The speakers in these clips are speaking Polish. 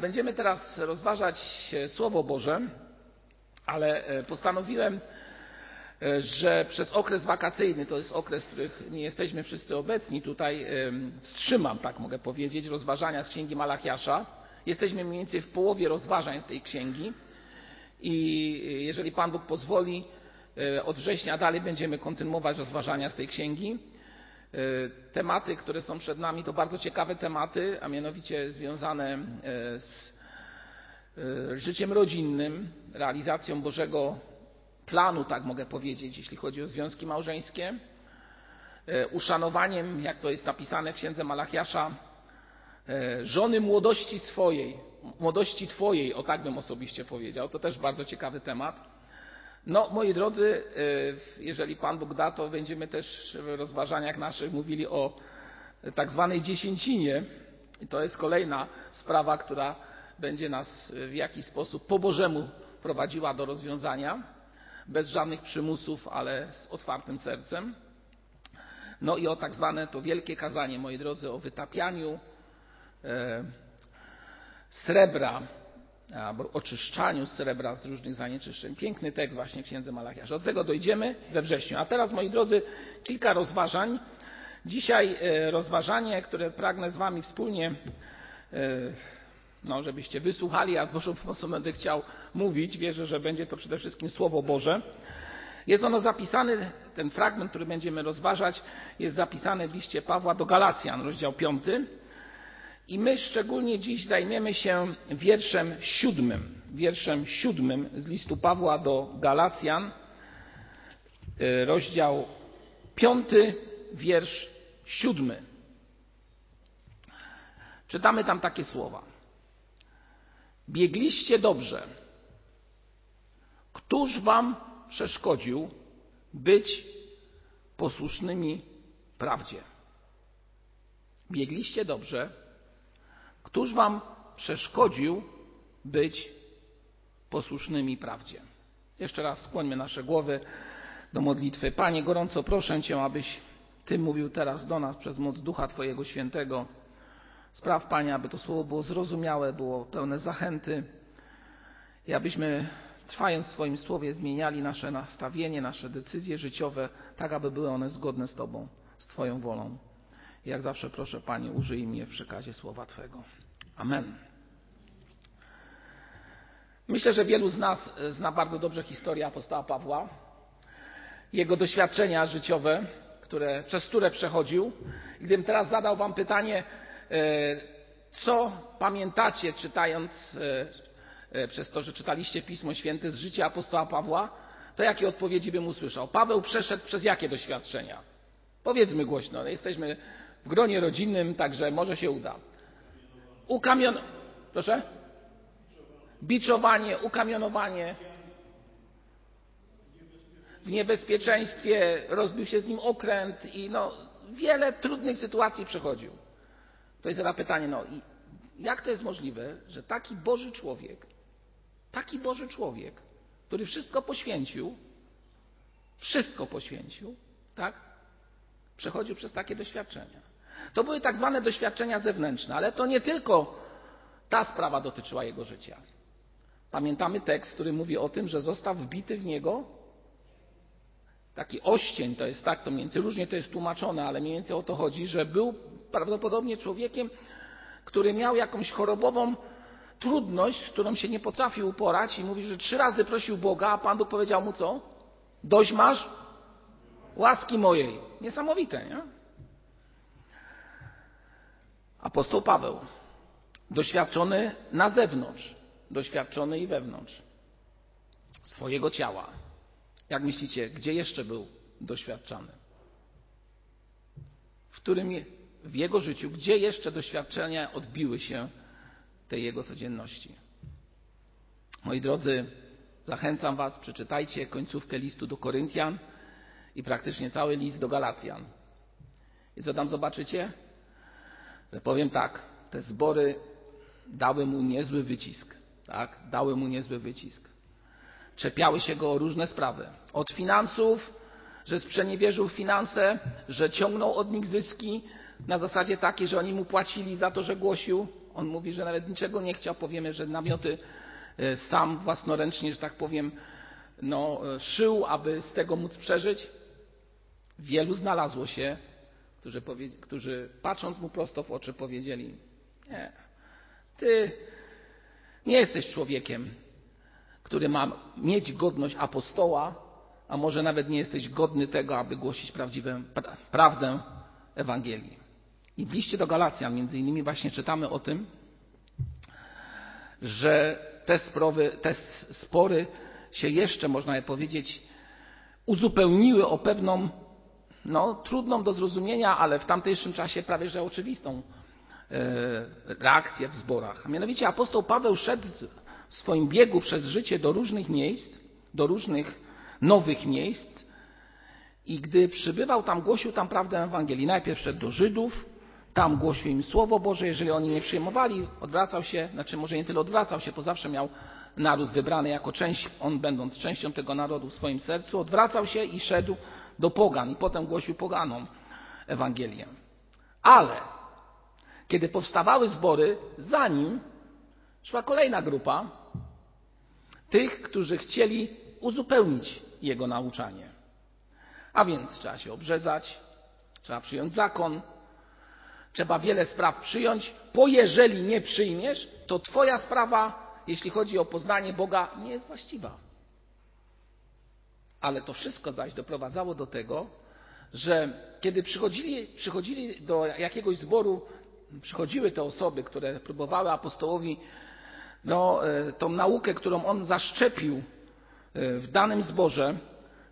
Będziemy teraz rozważać Słowo Boże, ale e, postanowiłem, e, że przez okres wakacyjny, to jest okres, w których nie jesteśmy wszyscy obecni, tutaj wstrzymam, tak mogę powiedzieć, rozważania z Księgi Malachiasza. Jesteśmy mniej więcej w połowie rozważań tej księgi i jeżeli Pan Bóg pozwoli, e, od września dalej będziemy kontynuować rozważania z tej księgi. E, tematy, które są przed nami, to bardzo ciekawe tematy, a mianowicie związane e, z życiem rodzinnym, realizacją Bożego planu, tak mogę powiedzieć, jeśli chodzi o związki małżeńskie, uszanowaniem, jak to jest napisane w księdze Malachiasza, żony młodości swojej, młodości Twojej, o tak bym osobiście powiedział. To też bardzo ciekawy temat. No, moi drodzy, e, jeżeli Pan Bóg da, to będziemy też w rozważaniach naszych mówili o tak zwanej dziesięcinie. I to jest kolejna sprawa, która będzie nas w jakiś sposób po Bożemu prowadziła do rozwiązania, bez żadnych przymusów, ale z otwartym sercem. No i o tak zwane to wielkie kazanie, moi drodzy, o wytapianiu e, srebra, albo oczyszczaniu srebra z różnych zanieczyszczeń. Piękny tekst właśnie w księdze Malachiasza. Do tego dojdziemy we wrześniu. A teraz, moi drodzy, kilka rozważań. Dzisiaj e, rozważanie, które pragnę z Wami wspólnie, e, no, żebyście wysłuchali, a z Bożą pomocą będę chciał mówić. Wierzę, że będzie to przede wszystkim Słowo Boże. Jest ono zapisane, ten fragment, który będziemy rozważać, jest zapisany w liście Pawła do Galacjan, rozdział 5. I my szczególnie dziś zajmiemy się wierszem siódmym, wierszem siódmym z listu Pawła do Galacjan, e, rozdział piąty, wiersz siódmy. Czytamy tam takie słowa. Biegliście dobrze. Któż wam przeszkodził być posłusznymi prawdzie? Biegliście dobrze Któż wam przeszkodził być posłusznymi prawdzie? Jeszcze raz skłońmy nasze głowy do modlitwy. Panie, gorąco proszę Cię, abyś Ty mówił teraz do nas przez moc Ducha Twojego Świętego. Spraw, Panie, aby to słowo było zrozumiałe, było pełne zachęty i abyśmy trwając w Twoim słowie zmieniali nasze nastawienie, nasze decyzje życiowe, tak aby były one zgodne z Tobą, z Twoją wolą. Jak zawsze proszę, Panie, użyj mnie w przekazie słowa Twego. Amen. Myślę, że wielu z nas zna bardzo dobrze historię apostoła Pawła, jego doświadczenia życiowe, które, przez które przechodził. Gdybym teraz zadał Wam pytanie, e, co pamiętacie, czytając e, e, przez to, że czytaliście Pismo Święte z życia apostoła Pawła, to jakie odpowiedzi bym usłyszał? Paweł przeszedł przez jakie doświadczenia? Powiedzmy głośno, jesteśmy w gronie rodzinnym, także może się uda. Ukamion... Proszę? Biczowanie, ukamionowanie. W niebezpieczeństwie rozbił się z nim okręt i no, wiele trudnych sytuacji przechodził. To jest na pytanie, no jak to jest możliwe, że taki Boży człowiek, taki Boży człowiek, który wszystko poświęcił, wszystko poświęcił, tak? Przechodził przez takie doświadczenia. To były tak zwane doświadczenia zewnętrzne, ale to nie tylko ta sprawa dotyczyła jego życia. Pamiętamy tekst, który mówi o tym, że został wbity w niego taki oścień, to jest tak, to mniej więcej różnie to jest tłumaczone, ale mniej więcej o to chodzi, że był prawdopodobnie człowiekiem, który miał jakąś chorobową trudność, z którą się nie potrafił uporać i mówi, że trzy razy prosił Boga, a Pan Bóg powiedział mu co? Dość masz łaski mojej. Niesamowite, nie? Apostoł Paweł, doświadczony na zewnątrz, doświadczony i wewnątrz swojego ciała. Jak myślicie, gdzie jeszcze był doświadczany? W którym w jego życiu, gdzie jeszcze doświadczenia odbiły się tej jego codzienności? Moi drodzy, zachęcam Was, przeczytajcie końcówkę listu do Koryntian i praktycznie cały list do Galacjan. I co tam zobaczycie? Powiem tak, te zbory dały mu niezły wycisk. Tak? Dały mu niezły wycisk. Czepiały się go o różne sprawy. Od finansów, że sprzeniewierzył finanse, że ciągnął od nich zyski na zasadzie takiej, że oni mu płacili za to, że głosił. on mówi, że nawet niczego nie chciał. Powiemy, że namioty e, sam własnoręcznie, że tak powiem, no, e, szył, aby z tego móc przeżyć. Wielu znalazło się, którzy, którzy patrząc mu prosto w oczy powiedzieli: Nie, ty nie jesteś człowiekiem, który ma mieć godność apostoła, a może nawet nie jesteś godny tego, aby głosić prawdziwą prawdę Ewangelii. I w liście do Galacjan między innymi właśnie czytamy o tym, że te, sprawy, te spory się jeszcze, można je powiedzieć, uzupełniły o pewną, no, trudną do zrozumienia, ale w tamtejszym czasie prawie że oczywistą e, reakcję w zborach. A mianowicie apostoł Paweł szedł w swoim biegu przez życie do różnych miejsc, do różnych nowych miejsc i gdy przybywał tam, głosił tam prawdę Ewangelii. Najpierw szedł do Żydów, tam głosił im Słowo Boże, jeżeli oni nie przyjmowali, odwracał się, znaczy może nie tyle odwracał się, bo zawsze miał naród wybrany jako część, on będąc częścią tego narodu w swoim sercu, odwracał się i szedł do pogan i potem głosił poganom Ewangelię. Ale kiedy powstawały zbory, za nim szła kolejna grupa tych, którzy chcieli uzupełnić jego nauczanie. A więc trzeba się obrzezać, trzeba przyjąć zakon, trzeba wiele spraw przyjąć, bo jeżeli nie przyjmiesz, to Twoja sprawa, jeśli chodzi o poznanie Boga, nie jest właściwa. Ale to wszystko zaś doprowadzało do tego, że kiedy przychodzili, przychodzili do jakiegoś zboru, przychodziły te osoby, które próbowały apostołowi no, e, tą naukę, którą on zaszczepił e, w danym zborze,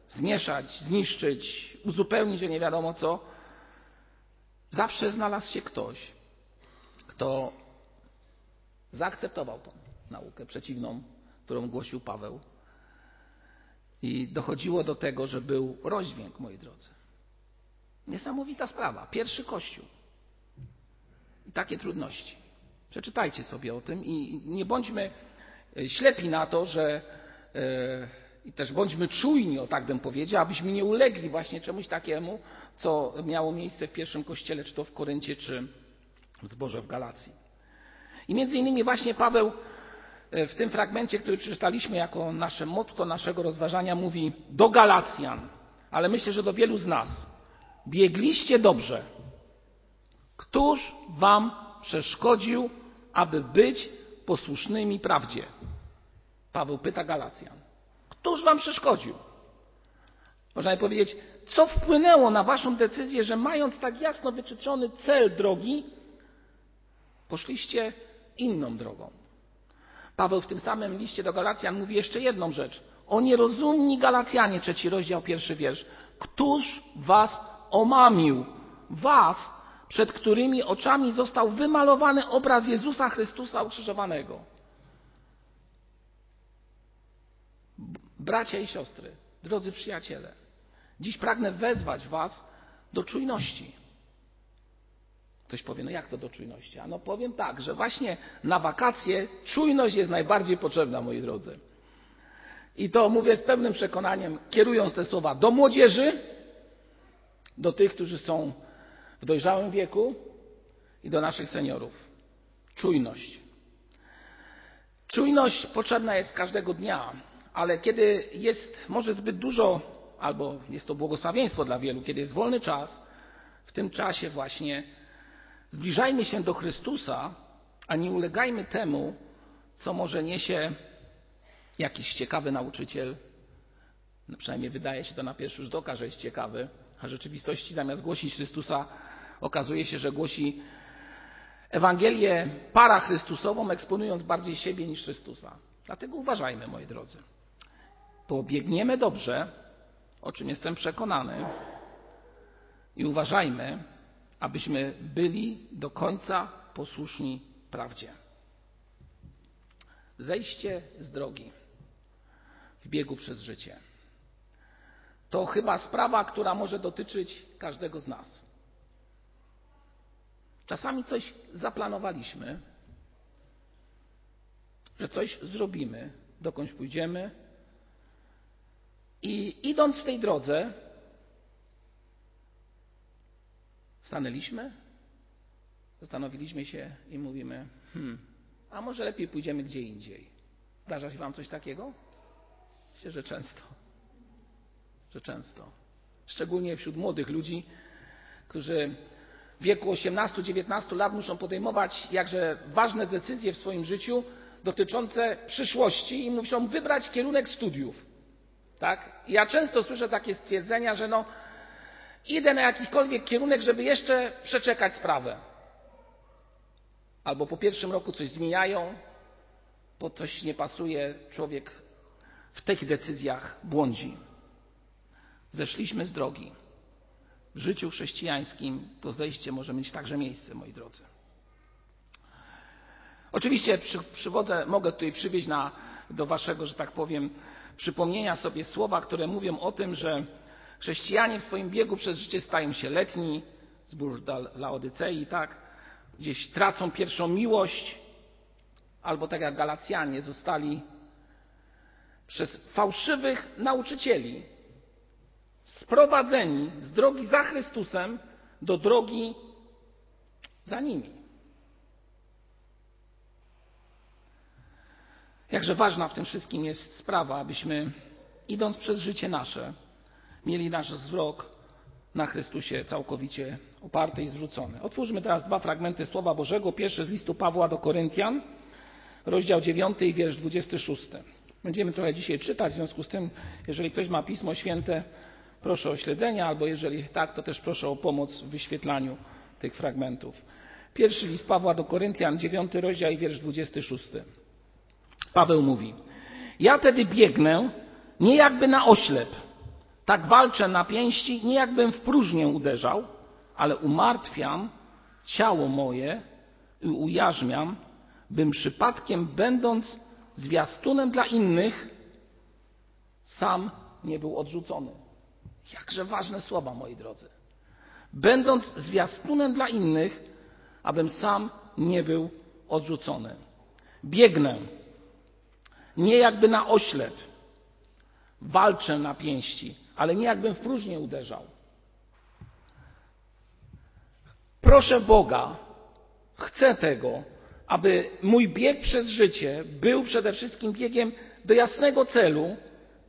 zmieszać, zniszczyć, uzupełnić, że nie wiadomo co, zawsze znalazł się ktoś, kto zaakceptował tą naukę przeciwną, którą głosił Paweł. I dochodziło do tego, że był rozdźwięk, moi drodzy. Niesamowita sprawa. Pierwszy kościół. I takie trudności. Przeczytajcie sobie o tym i nie bądźmy ślepi na to, że e, i też bądźmy czujni, o tak bym powiedział, abyśmy nie ulegli właśnie czemuś takiemu, co miało miejsce w pierwszym kościele, czy to w Koryncie, czy w zborze w Galacji. I między innymi właśnie Paweł e, w tym fragmencie, który przeczytaliśmy jako nasze motto naszego rozważania, mówi do Galacjan, ale myślę, że do wielu z nas. Biegliście dobrze. Któż wam przeszkodził, aby być posłusznymi prawdzie? Paweł pyta Galacjan. Któż wam przeszkodził? Można by powiedzieć, co wpłynęło na waszą decyzję, że mając tak jasno wytyczony cel drogi, poszliście inną drogą. Paweł w tym samym liście do Galacjan mówi jeszcze jedną rzecz. O nierozumni Galacjanie, trzeci rozdział, pierwszy wiersz. Któż was omamił? Was, przed którymi oczami został wymalowany obraz Jezusa Chrystusa ukrzyżowanego. Bracia i siostry, drodzy przyjaciele, dziś pragnę wezwać Was do czujności. Ktoś powie, no jak to do czujności? A no powiem tak, że właśnie na wakacje czujność jest najbardziej potrzebna, moi drodzy. I to mówię z pewnym przekonaniem, kierując te słowa do młodzieży, do tych, którzy są w dojrzałym wieku i do naszych seniorów. Czujność. Czujność potrzebna jest każdego dnia ale kiedy jest może zbyt dużo, albo jest to błogosławieństwo dla wielu, kiedy jest wolny czas, w tym czasie właśnie zbliżajmy się do Chrystusa, a nie ulegajmy temu, co może niesie jakiś ciekawy nauczyciel. No przynajmniej wydaje się to na pierwszy rzut oka, że jest ciekawy, a w rzeczywistości zamiast głosić Chrystusa, okazuje się, że głosi Ewangelię parachrystusową, eksponując bardziej siebie niż Chrystusa. Dlatego uważajmy, moi drodzy pobiegniemy dobrze, o czym jestem przekonany, i uważajmy, abyśmy byli do końca posłuszni prawdzie. Zejście z drogi w biegu przez życie to chyba sprawa, która może dotyczyć każdego z nas. Czasami coś zaplanowaliśmy, że coś zrobimy, dokądś pójdziemy, i idąc w tej drodze, stanęliśmy, zastanowiliśmy się i mówimy: Hmm, a może lepiej pójdziemy gdzie indziej. Zdarza się Wam coś takiego? Myślę, że często. Że często. Szczególnie wśród młodych ludzi, którzy w wieku 18-19 lat muszą podejmować jakże ważne decyzje w swoim życiu dotyczące przyszłości i muszą wybrać kierunek studiów. Tak? Ja często słyszę takie stwierdzenia, że no, idę na jakikolwiek kierunek, żeby jeszcze przeczekać sprawę. Albo po pierwszym roku coś zmieniają, bo coś nie pasuje, człowiek w tych decyzjach błądzi. Zeszliśmy z drogi. W życiu chrześcijańskim to zejście może mieć także miejsce, moi drodzy. Oczywiście przy, przywodzę, mogę tutaj przywieźć na, do waszego, że tak powiem, przypomnienia sobie słowa, które mówią o tym, że chrześcijanie w swoim biegu przez życie stają się letni, zbór Laodycei, tak? Gdzieś tracą pierwszą miłość, albo tak jak Galacjanie zostali przez fałszywych nauczycieli sprowadzeni z drogi za Chrystusem do drogi za nimi. Jakże ważna w tym wszystkim jest sprawa, abyśmy idąc przez życie nasze, mieli nasz wzrok na Chrystusie całkowicie oparty i zwrócony. Otwórzmy teraz dwa fragmenty Słowa Bożego. Pierwszy z listu Pawła do Koryntian, rozdział 9 i wiersz 26. Będziemy trochę dzisiaj czytać, w związku z tym, jeżeli ktoś ma Pismo Święte, proszę o śledzenie, albo jeżeli tak, to też proszę o pomoc w wyświetlaniu tych fragmentów. Pierwszy list Pawła do Koryntian, 9 rozdział i wiersz 26. Paweł mówi: Ja tedy biegnę nie jakby na oślep, tak walczę na pięści, nie jakbym w próżnię uderzał, ale umartwiam ciało moje i ujarzmiam, bym przypadkiem, będąc zwiastunem dla innych, sam nie był odrzucony. Jakże ważne słowa, moi drodzy. Będąc zwiastunem dla innych, abym sam nie był odrzucony. Biegnę, nie jakby na oślep, walczę na pięści, ale nie jakbym w próżnię uderzał. Proszę Boga, chcę tego, aby mój bieg przez życie był przede wszystkim biegiem do jasnego celu,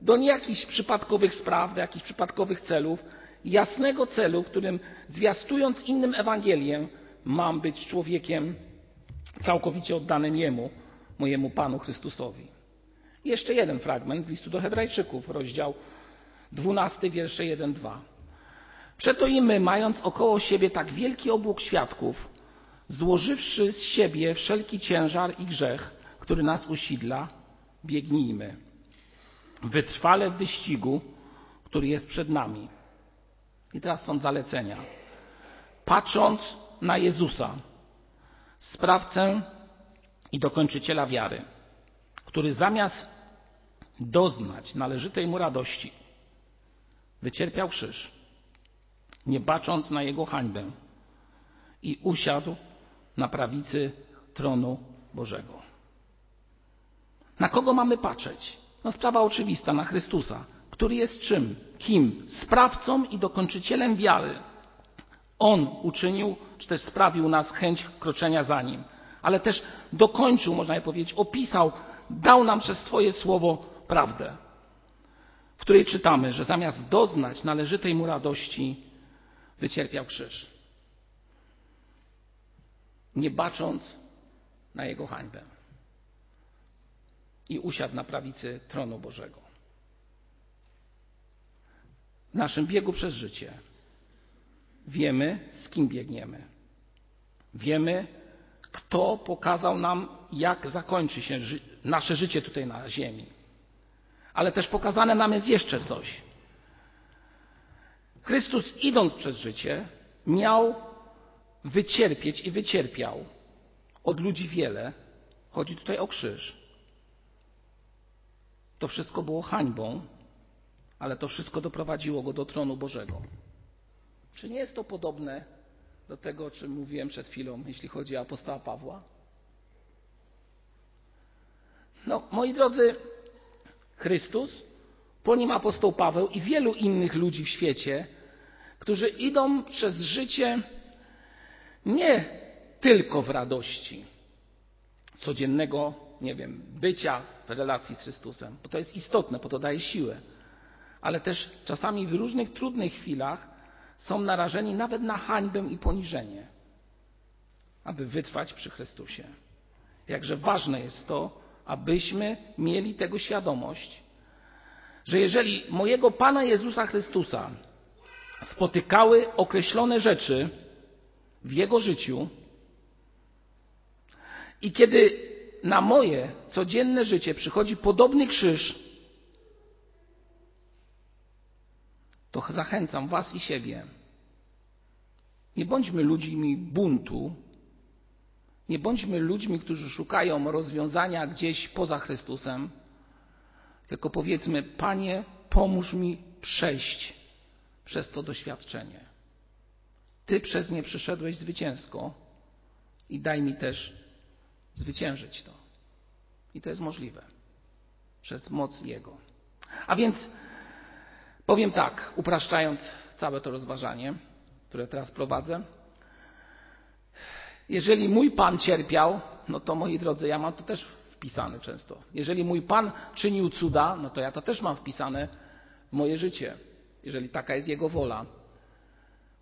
do nie jakichś przypadkowych spraw, do jakichś przypadkowych celów, jasnego celu, którym zwiastując innym Ewangelię, mam być człowiekiem całkowicie oddanym Jemu, mojemu Panu Chrystusowi. Jeszcze jeden fragment z listu do Hebrajczyków, rozdział 12, wiersze 1-2. Przeto i my, mając około siebie tak wielki obłok świadków, złożywszy z siebie wszelki ciężar i grzech, który nas usidla, biegnijmy. Wytrwale w wyścigu, który jest przed nami. I teraz są zalecenia. Patrząc na Jezusa, sprawcę i dokończyciela wiary, który zamiast doznać należytej mu radości, wycierpiał krzyż, nie bacząc na jego hańbę i usiadł na prawicy tronu Bożego. Na kogo mamy patrzeć? No sprawa oczywista, na Chrystusa, który jest czym? Kim? Sprawcą i dokończycielem wiary. On uczynił, czy też sprawił nas chęć kroczenia za Nim, ale też dokończył, można powiedzieć, opisał, dał nam przez swoje słowo prawdę, w której czytamy, że zamiast doznać należytej mu radości, wycierpiał krzyż nie bacząc na jego hańbę. I usiadł na prawicy tronu Bożego. W naszym biegu przez życie wiemy, z kim biegniemy. Wiemy, kto pokazał nam, jak zakończy się nasze życie tutaj na Ziemi. Ale też pokazane nam jest jeszcze coś. Chrystus, idąc przez życie, miał wycierpieć i wycierpiał od ludzi wiele. Chodzi tutaj o krzyż. To wszystko było hańbą, ale to wszystko doprowadziło go do tronu Bożego. Czy nie jest to podobne do tego, o czym mówiłem przed chwilą, jeśli chodzi o apostoła Pawła? No, moi drodzy, Chrystus, po nim apostoł Paweł i wielu innych ludzi w świecie, którzy idą przez życie nie tylko w radości, codziennego, nie wiem, bycia w relacji z Chrystusem, bo to jest istotne, bo to daje siłę. Ale też czasami w różnych trudnych chwilach są narażeni nawet na hańbę i poniżenie, aby wytrwać przy Chrystusie. Jakże ważne jest to, abyśmy mieli tego świadomość, że jeżeli mojego Pana Jezusa Chrystusa spotykały określone rzeczy w Jego życiu i kiedy na moje codzienne życie przychodzi podobny krzyż, to zachęcam Was i siebie. Nie bądźmy ludźmi buntu, nie bądźmy ludźmi, którzy szukają rozwiązania gdzieś poza Chrystusem, tylko powiedzmy: Panie, pomóż mi przejść przez to doświadczenie. Ty przez nie przyszedłeś zwycięsko i daj mi też zwyciężyć to. I to jest możliwe przez moc Jego. A więc powiem tak, upraszczając całe to rozważanie, które teraz prowadzę. Jeżeli mój Pan cierpiał, no to moi drodzy, ja mam to też wpisane często. Jeżeli mój Pan czynił cuda, no to ja to też mam wpisane w moje życie, jeżeli taka jest Jego wola.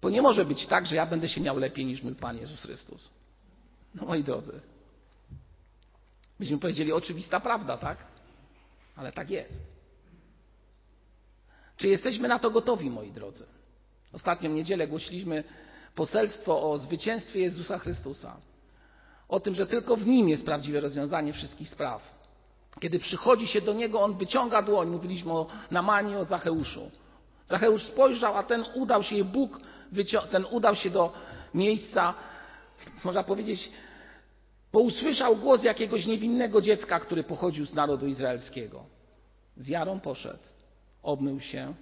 Bo nie może być tak, że ja będę się miał lepiej niż mój Pan Jezus Chrystus. No moi drodzy, myśmy powiedzieli oczywista prawda, tak? Ale tak jest. Czy jesteśmy na to gotowi, moi drodzy? Ostatnią niedzielę głosiliśmy poselstwo o zwycięstwie Jezusa Chrystusa. O tym, że tylko w Nim jest prawdziwe rozwiązanie wszystkich spraw. Kiedy przychodzi się do Niego, On wyciąga dłoń. Mówiliśmy o Namani, o Zacheuszu. Zacheusz spojrzał, a ten udał się, Bóg ten udał się do miejsca, można powiedzieć, bo usłyszał głos jakiegoś niewinnego dziecka, który pochodził z narodu izraelskiego. Wiarą poszedł, obmył się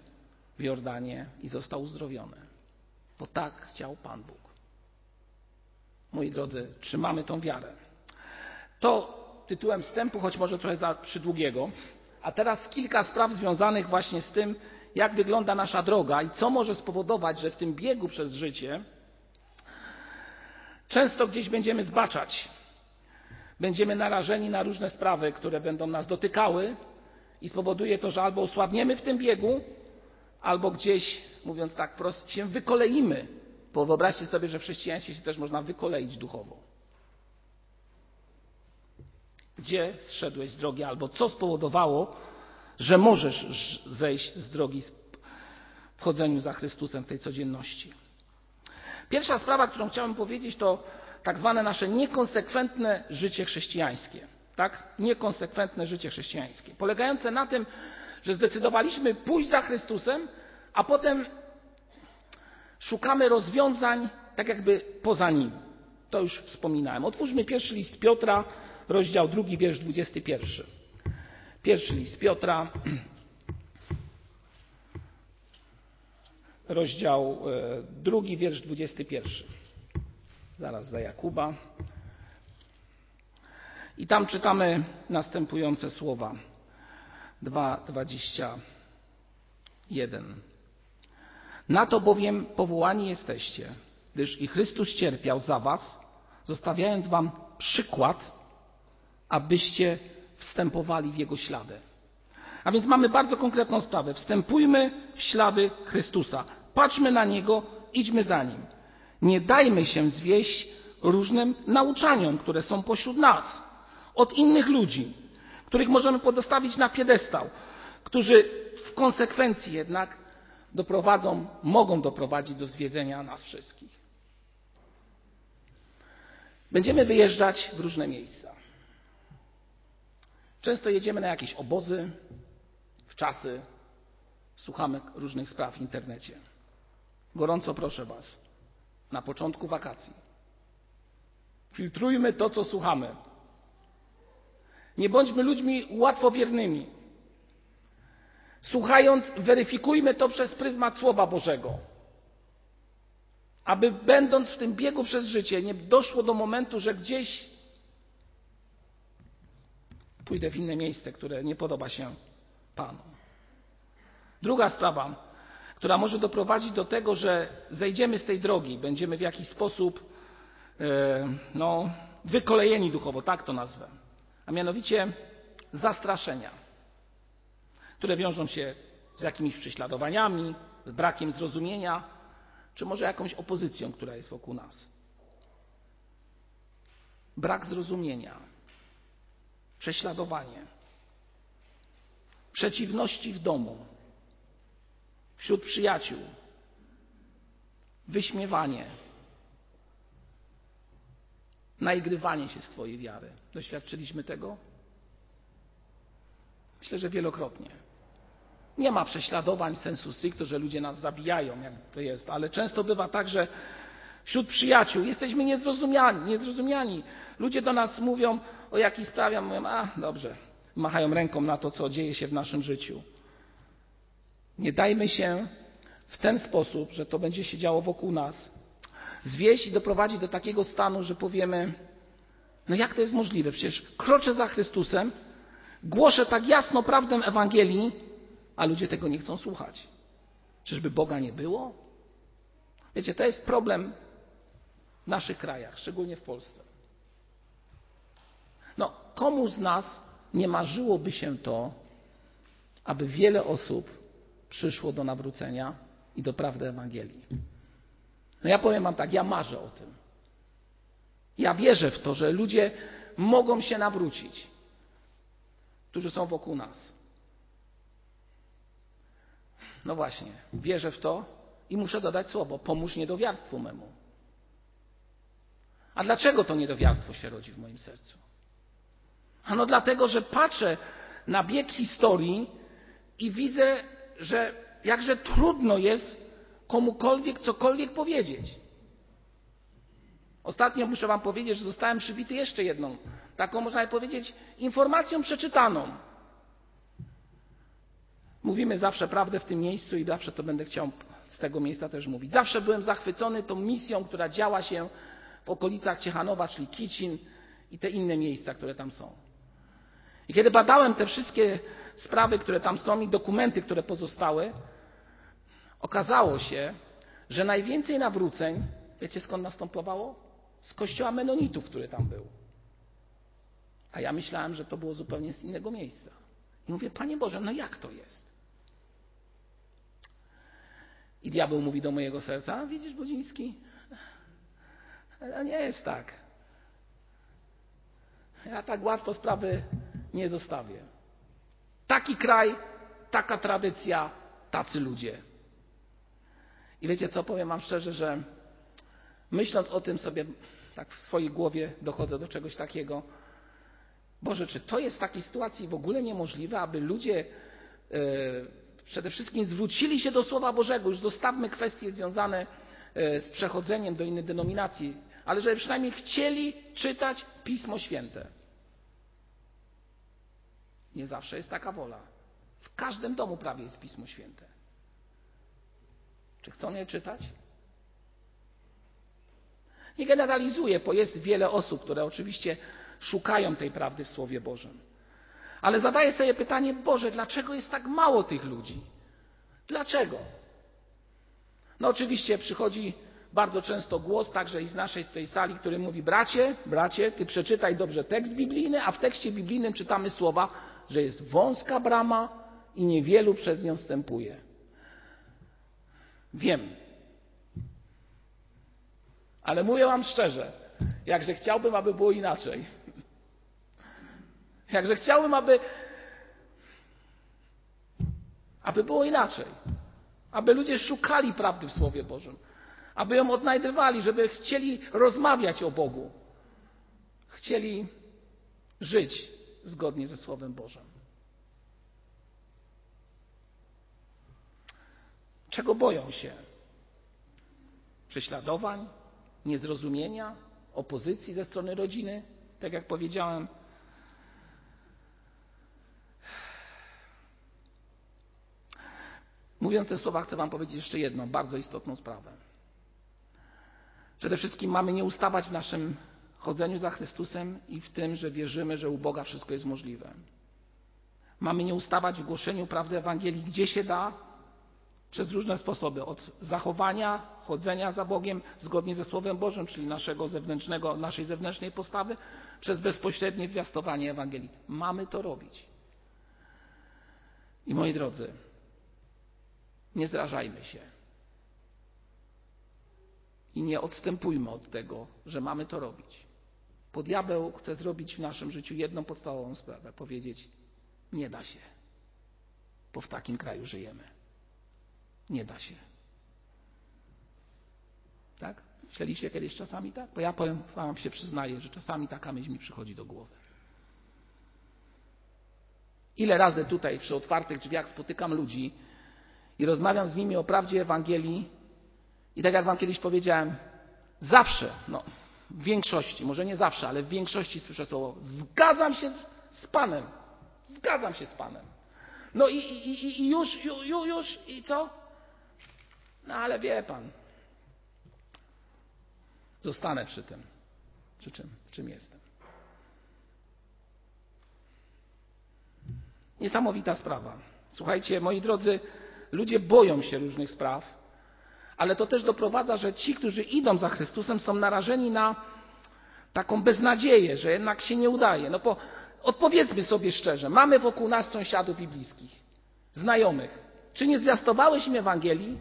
w Jordanie i został uzdrowiony. Bo tak chciał Pan Bóg. Moi drodzy, trzymamy tą wiarę. To tytułem wstępu, choć może trochę za przydługiego. A teraz kilka spraw związanych właśnie z tym, jak wygląda nasza droga i co może spowodować, że w tym biegu przez życie często gdzieś będziemy zbaczać. Będziemy narażeni na różne sprawy, które będą nas dotykały i spowoduje to, że albo osłabniemy w tym biegu, albo gdzieś, mówiąc tak wprost, się wykoleimy. Bo wyobraźcie sobie, że w chrześcijaństwie się też można wykoleić duchowo. Gdzie zszedłeś z drogi, albo co spowodowało, że możesz zejść z drogi w chodzeniu za Chrystusem w tej codzienności. Pierwsza sprawa, którą chciałem powiedzieć, to tak zwane nasze niekonsekwentne życie chrześcijańskie. Tak? Niekonsekwentne życie chrześcijańskie. Polegające na tym, że zdecydowaliśmy pójść za Chrystusem, a potem szukamy rozwiązań tak jakby poza nim. To już wspominałem. Otwórzmy pierwszy list Piotra, rozdział drugi, wiersz 21. Pierwszy list Piotra, rozdział e, drugi, wiersz 21. Zaraz za Jakuba. I tam czytamy następujące słowa. 2:21. Na to bowiem powołani jesteście, gdyż i Chrystus cierpiał za was, zostawiając wam przykład, abyście wstępowali w Jego ślady. A więc mamy bardzo konkretną sprawę. Wstępujmy w ślady Chrystusa. Patrzmy na Niego, idźmy za Nim. Nie dajmy się zwieść różnym nauczaniom, które są pośród nas, od innych ludzi, których możemy podostawić na piedestał, którzy w konsekwencji jednak doprowadzą, mogą doprowadzić do zwiedzenia nas wszystkich. Będziemy wyjeżdżać w różne miejsca. Często jedziemy na jakieś obozy, w czasy, słuchamy różnych spraw w internecie. Gorąco proszę Was, na początku wakacji, filtrujmy to, co słuchamy. Nie bądźmy ludźmi łatwowiernymi. Słuchając, weryfikujmy to przez pryzmat Słowa Bożego. Aby będąc w tym biegu przez życie, nie doszło do momentu, że gdzieś pójdę w inne miejsce, które nie podoba się Panu. Druga sprawa, która może doprowadzić do tego, że zejdziemy z tej drogi, będziemy w jakiś sposób e, no, wykolejeni duchowo, tak to nazwę. A mianowicie zastraszenia, które wiążą się z jakimiś prześladowaniami, z brakiem zrozumienia, czy może jakąś opozycją, która jest wokół nas. Brak zrozumienia, prześladowanie, przeciwności w domu, wśród przyjaciół, wyśmiewanie, naigrywanie się z Twojej wiary. Doświadczyliśmy tego? Myślę, że wielokrotnie. Nie ma prześladowań sensu stricto, że ludzie nas zabijają, jak to jest, ale często bywa tak, że wśród przyjaciół jesteśmy niezrozumiani, niezrozumiani. Ludzie do nas mówią o jakiejś sprawie, mówią, a dobrze, machają ręką na to, co dzieje się w naszym życiu. Nie dajmy się w ten sposób, że to będzie się działo wokół nas, zwieść i doprowadzić do takiego stanu, że powiemy, no jak to jest możliwe? Przecież kroczę za Chrystusem, głoszę tak jasno prawdę Ewangelii, a ludzie tego nie chcą słuchać. Czyżby Boga nie było? Wiecie, to jest problem w naszych krajach, szczególnie w Polsce. No, komu z nas nie marzyłoby się to, aby wiele osób przyszło do nawrócenia i do prawdy Ewangelii? No ja powiem Wam tak, ja marzę o tym. Ja wierzę w to, że ludzie mogą się nawrócić, którzy są wokół nas. No właśnie, wierzę w to i muszę dodać słowo: pomóż niedowiarstwu memu. A dlaczego to niedowiarstwo się rodzi w moim sercu? Ano dlatego, że patrzę na bieg historii i widzę, że jakże trudno jest komukolwiek cokolwiek powiedzieć. Ostatnio muszę Wam powiedzieć, że zostałem przybity jeszcze jedną, taką można powiedzieć, informacją przeczytaną. Mówimy zawsze prawdę w tym miejscu i zawsze to będę chciał z tego miejsca też mówić. Zawsze byłem zachwycony tą misją, która działa się w okolicach Ciechanowa, czyli Kicin i te inne miejsca, które tam są. I kiedy badałem te wszystkie sprawy, które tam są i dokumenty, które pozostały, okazało się, że najwięcej nawróceń, wiecie skąd następowało? Z kościoła Menonitów, który tam był. A ja myślałem, że to było zupełnie z innego miejsca. I mówię, Panie Boże, no jak to jest? I diabeł mówi do mojego serca, widzisz, Bodziński, to nie jest tak. Ja tak łatwo sprawy nie zostawię. Taki kraj, taka tradycja, tacy ludzie. I wiecie co, powiem Wam szczerze, że myśląc o tym sobie tak w swojej głowie dochodzę do czegoś takiego. Boże, czy to jest w takiej sytuacji w ogóle niemożliwe, aby ludzie yy, przede wszystkim zwrócili się do Słowa Bożego, już zostawmy kwestie związane yy, z przechodzeniem do innej denominacji, ale żeby przynajmniej chcieli czytać Pismo Święte. Nie zawsze jest taka wola. W każdym domu prawie jest Pismo Święte. Czy chcą je czytać? Nie generalizuję, bo jest wiele osób, które oczywiście szukają tej prawdy w Słowie Bożym. Ale zadaję sobie pytanie, Boże, dlaczego jest tak mało tych ludzi? Dlaczego? No oczywiście przychodzi bardzo często głos, także i z naszej tej sali, który mówi, bracie, bracie, ty przeczytaj dobrze tekst biblijny, a w tekście biblijnym czytamy słowa, że jest wąska brama i niewielu przez nią wstępuje. Wiem. Ale mówię Wam szczerze, jakże chciałbym, aby było inaczej. Jakże chciałbym, aby, aby było inaczej. Aby ludzie szukali prawdy w Słowie Bożym. Aby ją odnajdywali, żeby chcieli rozmawiać o Bogu. Chcieli żyć zgodnie ze Słowem Bożym. Czego boją się? Prześladowań, niezrozumienia, opozycji ze strony rodziny, tak jak powiedziałem. Mówiąc te słowa, chcę Wam powiedzieć jeszcze jedną bardzo istotną sprawę. Przede wszystkim mamy nie ustawać w naszym chodzeniu za Chrystusem i w tym, że wierzymy, że u Boga wszystko jest możliwe. Mamy nie ustawać w głoszeniu prawdy Ewangelii, gdzie się da, przez różne sposoby, od zachowania, chodzenia za Bogiem zgodnie ze Słowem Bożym, czyli naszego zewnętrznego, naszej zewnętrznej postawy, przez bezpośrednie zwiastowanie Ewangelii. Mamy to robić. I moi drodzy, nie zrażajmy się. I nie odstępujmy od tego, że mamy to robić. Bo diabeł chce zrobić w naszym życiu jedną podstawową sprawę: powiedzieć, nie da się, bo w takim kraju żyjemy. Nie da się. Tak? Myśleliście kiedyś czasami tak? Bo ja powiem, wam się przyznaję, że czasami taka myśl mi przychodzi do głowy. Ile razy tutaj przy otwartych drzwiach spotykam ludzi i rozmawiam z nimi o prawdzie Ewangelii i tak jak wam kiedyś powiedziałem, zawsze, no w większości, może nie zawsze, ale w większości słyszę słowo zgadzam się z, z Panem. Zgadzam się z Panem. No i, i, i już, już, już, i co? No ale wie Pan, zostanę przy tym. Przy czym? Czym jestem? Niesamowita sprawa. Słuchajcie, moi drodzy, ludzie boją się różnych spraw, ale to też doprowadza, że ci, którzy idą za Chrystusem, są narażeni na taką beznadzieję, że jednak się nie udaje. No bo odpowiedzmy sobie szczerze, mamy wokół nas sąsiadów i bliskich, znajomych. Czy nie zwiastowałeś im Ewangelii?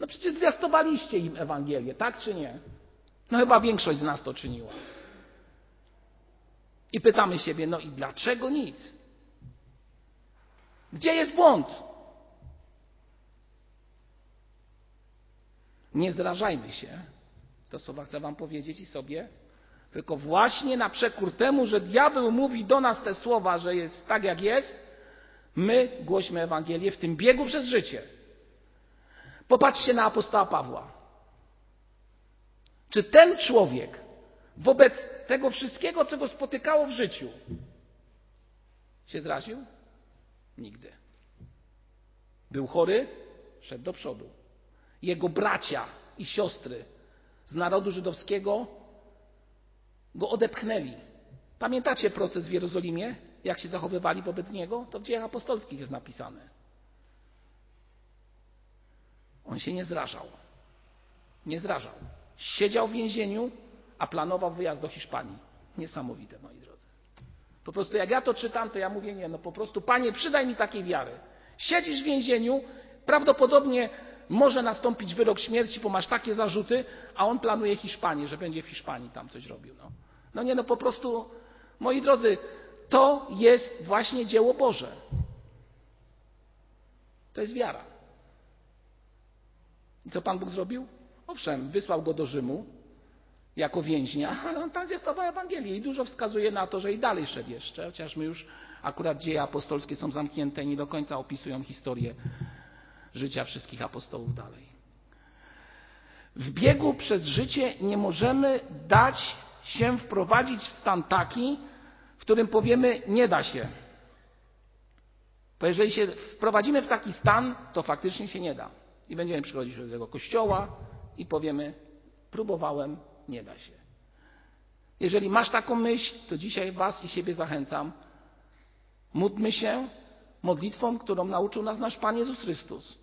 No przecież zwiastowaliście im Ewangelię, tak czy nie? No chyba większość z nas to czyniła. I pytamy siebie, no i dlaczego nic? Gdzie jest błąd? Nie zrażajmy się, to słowa chcę Wam powiedzieć i sobie, tylko właśnie na przekór temu, że diabeł mówi do nas te słowa, że jest tak jak jest, my głośmy Ewangelię w tym biegu przez życie. Popatrzcie na apostoła Pawła. Czy ten człowiek wobec tego wszystkiego, co go spotykało w życiu, się zraził? Nigdy. Był chory, szedł do przodu. Jego bracia i siostry z narodu żydowskiego go odepchnęli. Pamiętacie proces w Jerozolimie, jak się zachowywali wobec niego? To w dziejach apostolskich jest napisane. On się nie zrażał. Nie zrażał. Siedział w więzieniu, a planował wyjazd do Hiszpanii. Niesamowite, moi drodzy. Po prostu jak ja to czytam, to ja mówię, nie, no po prostu, panie, przydaj mi takiej wiary. Siedzisz w więzieniu, prawdopodobnie może nastąpić wyrok śmierci, bo masz takie zarzuty, a on planuje Hiszpanię, że będzie w Hiszpanii tam coś robił. No, no nie, no po prostu, moi drodzy, to jest właśnie dzieło Boże. To jest wiara. I co Pan Bóg zrobił? Owszem, wysłał go do Rzymu jako więźnia, ale on tam zwiastował Ewangelię i dużo wskazuje na to, że i dalej szedł jeszcze, chociaż my już akurat dzieje apostolskie są zamknięte i nie do końca opisują historię życia wszystkich apostołów dalej. W biegu przez życie nie możemy dać się wprowadzić w stan taki, w którym powiemy nie da się. Bo jeżeli się wprowadzimy w taki stan, to faktycznie się nie da. I będziemy przychodzić do tego kościoła i powiemy próbowałem, nie da się. Jeżeli masz taką myśl, to dzisiaj Was i siebie zachęcam. Módlmy się modlitwą, którą nauczył nas nasz Pan Jezus Chrystus.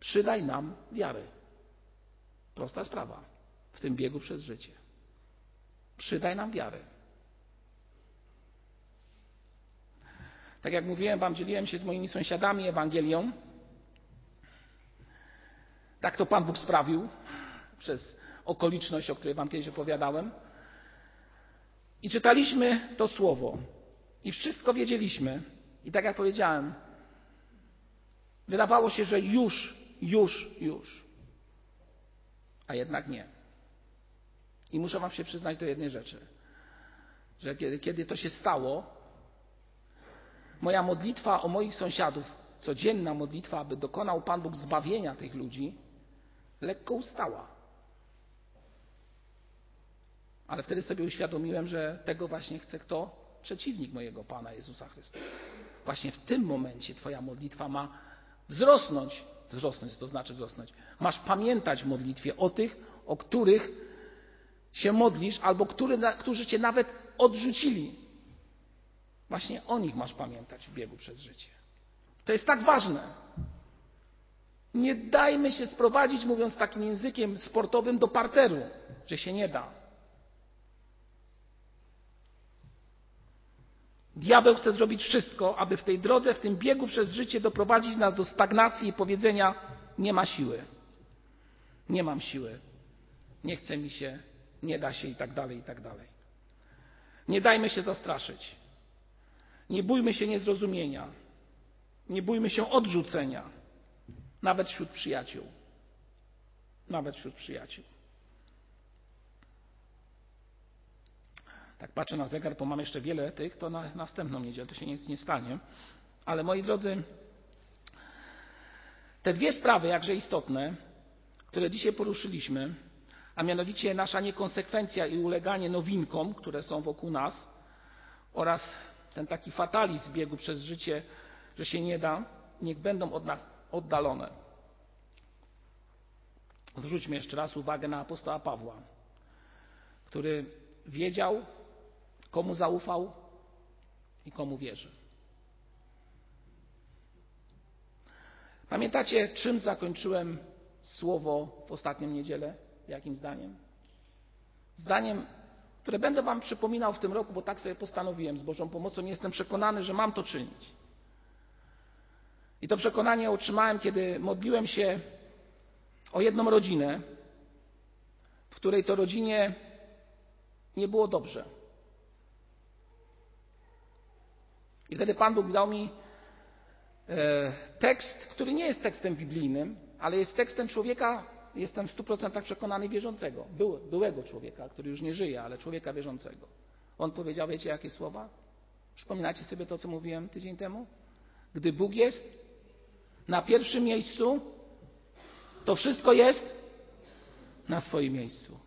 Przydaj nam wiary. Prosta sprawa w tym biegu przez życie. Przydaj nam wiary. Tak jak mówiłem Wam, dzieliłem się z moimi sąsiadami Ewangelią. Tak to Pan Bóg sprawił przez okoliczność, o której Wam kiedyś opowiadałem. I czytaliśmy to słowo. I wszystko wiedzieliśmy. I tak jak powiedziałem, wydawało się, że już już, już. A jednak nie. I muszę Wam się przyznać do jednej rzeczy, że kiedy, kiedy to się stało, moja modlitwa o moich sąsiadów, codzienna modlitwa, aby dokonał Pan Bóg zbawienia tych ludzi, lekko ustała. Ale wtedy sobie uświadomiłem, że tego właśnie chce kto? Przeciwnik mojego Pana Jezusa Chrystusa. Właśnie w tym momencie Twoja modlitwa ma wzrosnąć wzrosnąć, to znaczy wzrosnąć. Masz pamiętać w modlitwie o tych, o których się modlisz, albo który, którzy cię nawet odrzucili. Właśnie o nich masz pamiętać w biegu przez życie. To jest tak ważne. Nie dajmy się sprowadzić, mówiąc takim językiem sportowym, do parteru, że się nie da. Diabeł chce zrobić wszystko, aby w tej drodze, w tym biegu przez życie doprowadzić nas do stagnacji i powiedzenia: Nie ma siły, nie mam siły, nie chce mi się, nie da się i tak dalej, i tak dalej. Nie dajmy się zastraszyć. Nie bójmy się niezrozumienia. Nie bójmy się odrzucenia, nawet wśród przyjaciół. Nawet wśród przyjaciół. Tak patrzę na zegar, bo mam jeszcze wiele tych, to na następną niedzielę to się nic nie stanie. Ale moi drodzy, te dwie sprawy, jakże istotne, które dzisiaj poruszyliśmy, a mianowicie nasza niekonsekwencja i uleganie nowinkom, które są wokół nas, oraz ten taki fatalizm biegu przez życie, że się nie da, niech będą od nas oddalone. Zwróćmy jeszcze raz uwagę na apostoła Pawła, który wiedział, komu zaufał i komu wierzy. Pamiętacie, czym zakończyłem słowo w ostatnią niedzielę? Jakim zdaniem? Zdaniem, które będę Wam przypominał w tym roku, bo tak sobie postanowiłem z Bożą pomocą. Jestem przekonany, że mam to czynić. I to przekonanie otrzymałem, kiedy modliłem się o jedną rodzinę, w której to rodzinie nie było dobrze. I wtedy Pan Bóg dał mi e, tekst, który nie jest tekstem biblijnym, ale jest tekstem człowieka, jestem w stu procentach przekonany, wierzącego, Był, byłego człowieka, który już nie żyje, ale człowieka wierzącego. On powiedział, wiecie jakie słowa? Przypominacie sobie to, co mówiłem tydzień temu? Gdy Bóg jest na pierwszym miejscu, to wszystko jest na swoim miejscu.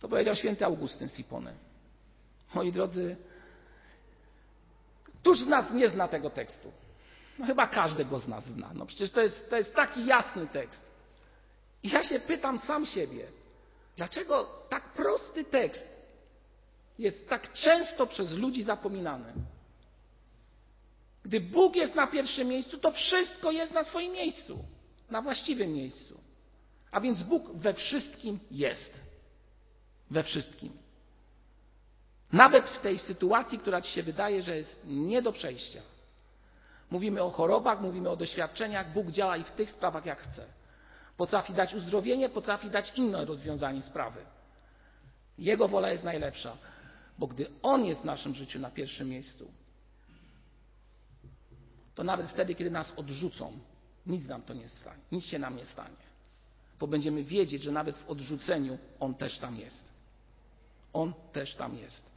To powiedział święty Augustyn z. Moi drodzy, Któż z nas nie zna tego tekstu? No chyba każdego z nas zna. No przecież to jest, to jest taki jasny tekst. I ja się pytam sam siebie, dlaczego tak prosty tekst jest tak często przez ludzi zapominany? Gdy Bóg jest na pierwszym miejscu, to wszystko jest na swoim miejscu, na właściwym miejscu. A więc Bóg we wszystkim jest. We wszystkim. Nawet w tej sytuacji, która ci się wydaje, że jest nie do przejścia. Mówimy o chorobach, mówimy o doświadczeniach. Bóg działa i w tych sprawach jak chce. Potrafi dać uzdrowienie, potrafi dać inne rozwiązanie sprawy. Jego wola jest najlepsza, bo gdy On jest w naszym życiu na pierwszym miejscu, to nawet wtedy, kiedy nas odrzucą, nic nam to nie stanie, nic się nam nie stanie, bo będziemy wiedzieć, że nawet w odrzuceniu On też tam jest. On też tam jest.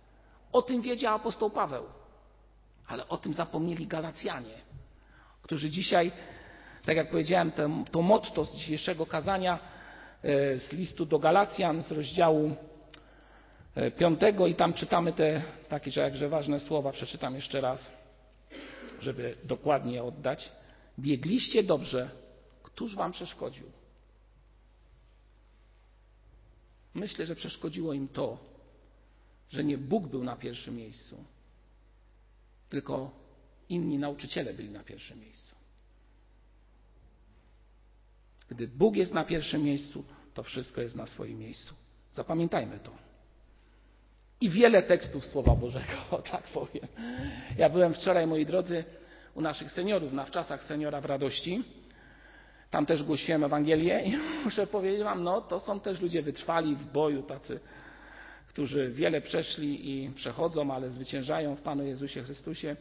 O tym wiedział apostoł Paweł, ale o tym zapomnieli Galacjanie, którzy dzisiaj, tak jak powiedziałem, to, to motto z dzisiejszego kazania e, z listu do Galacjan z rozdziału e, piątego i tam czytamy te takie jakże ważne słowa, przeczytam jeszcze raz, żeby dokładnie oddać. Biegliście dobrze, któż wam przeszkodził? Myślę, że przeszkodziło im to, że nie Bóg był na pierwszym miejscu, tylko inni nauczyciele byli na pierwszym miejscu. Gdy Bóg jest na pierwszym miejscu, to wszystko jest na swoim miejscu. Zapamiętajmy to. I wiele tekstów Słowa Bożego, tak powiem. Ja byłem wczoraj, moi drodzy, u naszych seniorów, na wczasach seniora w radości. Tam też głosiłem Ewangelię i muszę powiedzieć Wam, no to są też ludzie wytrwali w boju, tacy którzy wiele przeszli i przechodzą, ale zwyciężają w Panu Jezusie Chrystusie.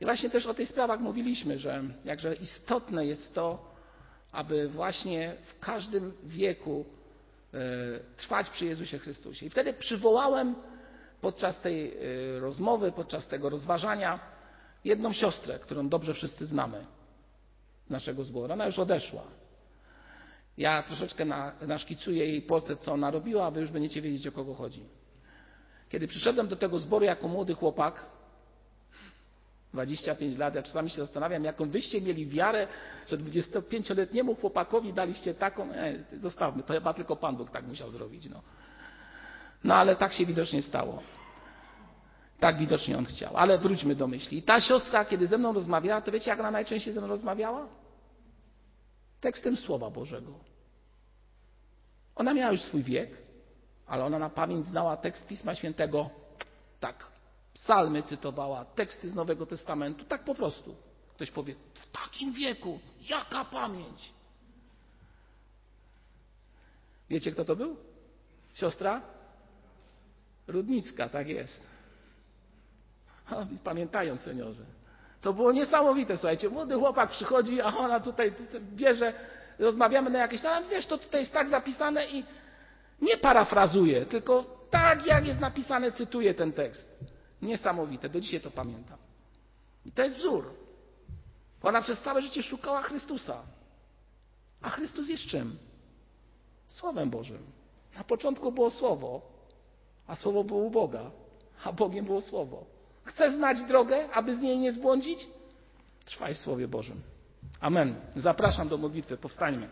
I właśnie też o tych sprawach mówiliśmy, że jakże istotne jest to, aby właśnie w każdym wieku e, trwać przy Jezusie Chrystusie. I wtedy przywołałem podczas tej e, rozmowy, podczas tego rozważania jedną siostrę, którą dobrze wszyscy znamy naszego zboru. Ona już odeszła. Ja troszeczkę na, naszkicuję jej portret, co ona robiła, a wy już będziecie wiedzieć, o kogo chodzi. Kiedy przyszedłem do tego zboru jako młody chłopak, 25 lat, ja czasami się zastanawiam, jaką wyście mieli wiarę, że 25-letniemu chłopakowi daliście taką, e, zostawmy, to chyba tylko Pan Bóg tak musiał zrobić. No. No ale tak się widocznie stało. Tak widocznie on chciał. Ale wróćmy do myśli. Ta siostra, kiedy ze mną rozmawiała, to wiecie, jak ona najczęściej ze mną rozmawiała? tekstem Słowa Bożego. Ona miała już swój wiek, ale ona na pamięć znała tekst Pisma Świętego tak. Psalmy cytowała, teksty z Nowego Testamentu, tak po prostu. Ktoś powie, w takim wieku, jaka pamięć? Wiecie, kto to był? Siostra? Rudnicka, tak jest. Pamiętają seniorzy. To było niesamowite, słuchajcie. Młody chłopak przychodzi, a ona tutaj, tutaj bierze, rozmawiamy na jakieś tam, wiesz, to tutaj jest tak zapisane i nie parafrazuje, tylko tak jak jest napisane, cytuję ten tekst. Niesamowite, do dzisiaj to pamiętam. I to jest wzór. Ona przez całe życie szukała Chrystusa. A Chrystus jest czym? Słowem Bożym. Na początku było Słowo, a Słowo było u Boga, a Bogiem było Słowo. Chcesz znać drogę, aby z niej nie zbłądzić? Trwaj w Słowie Bożym. Amen. Zapraszam do modlitwy. Powstańmy.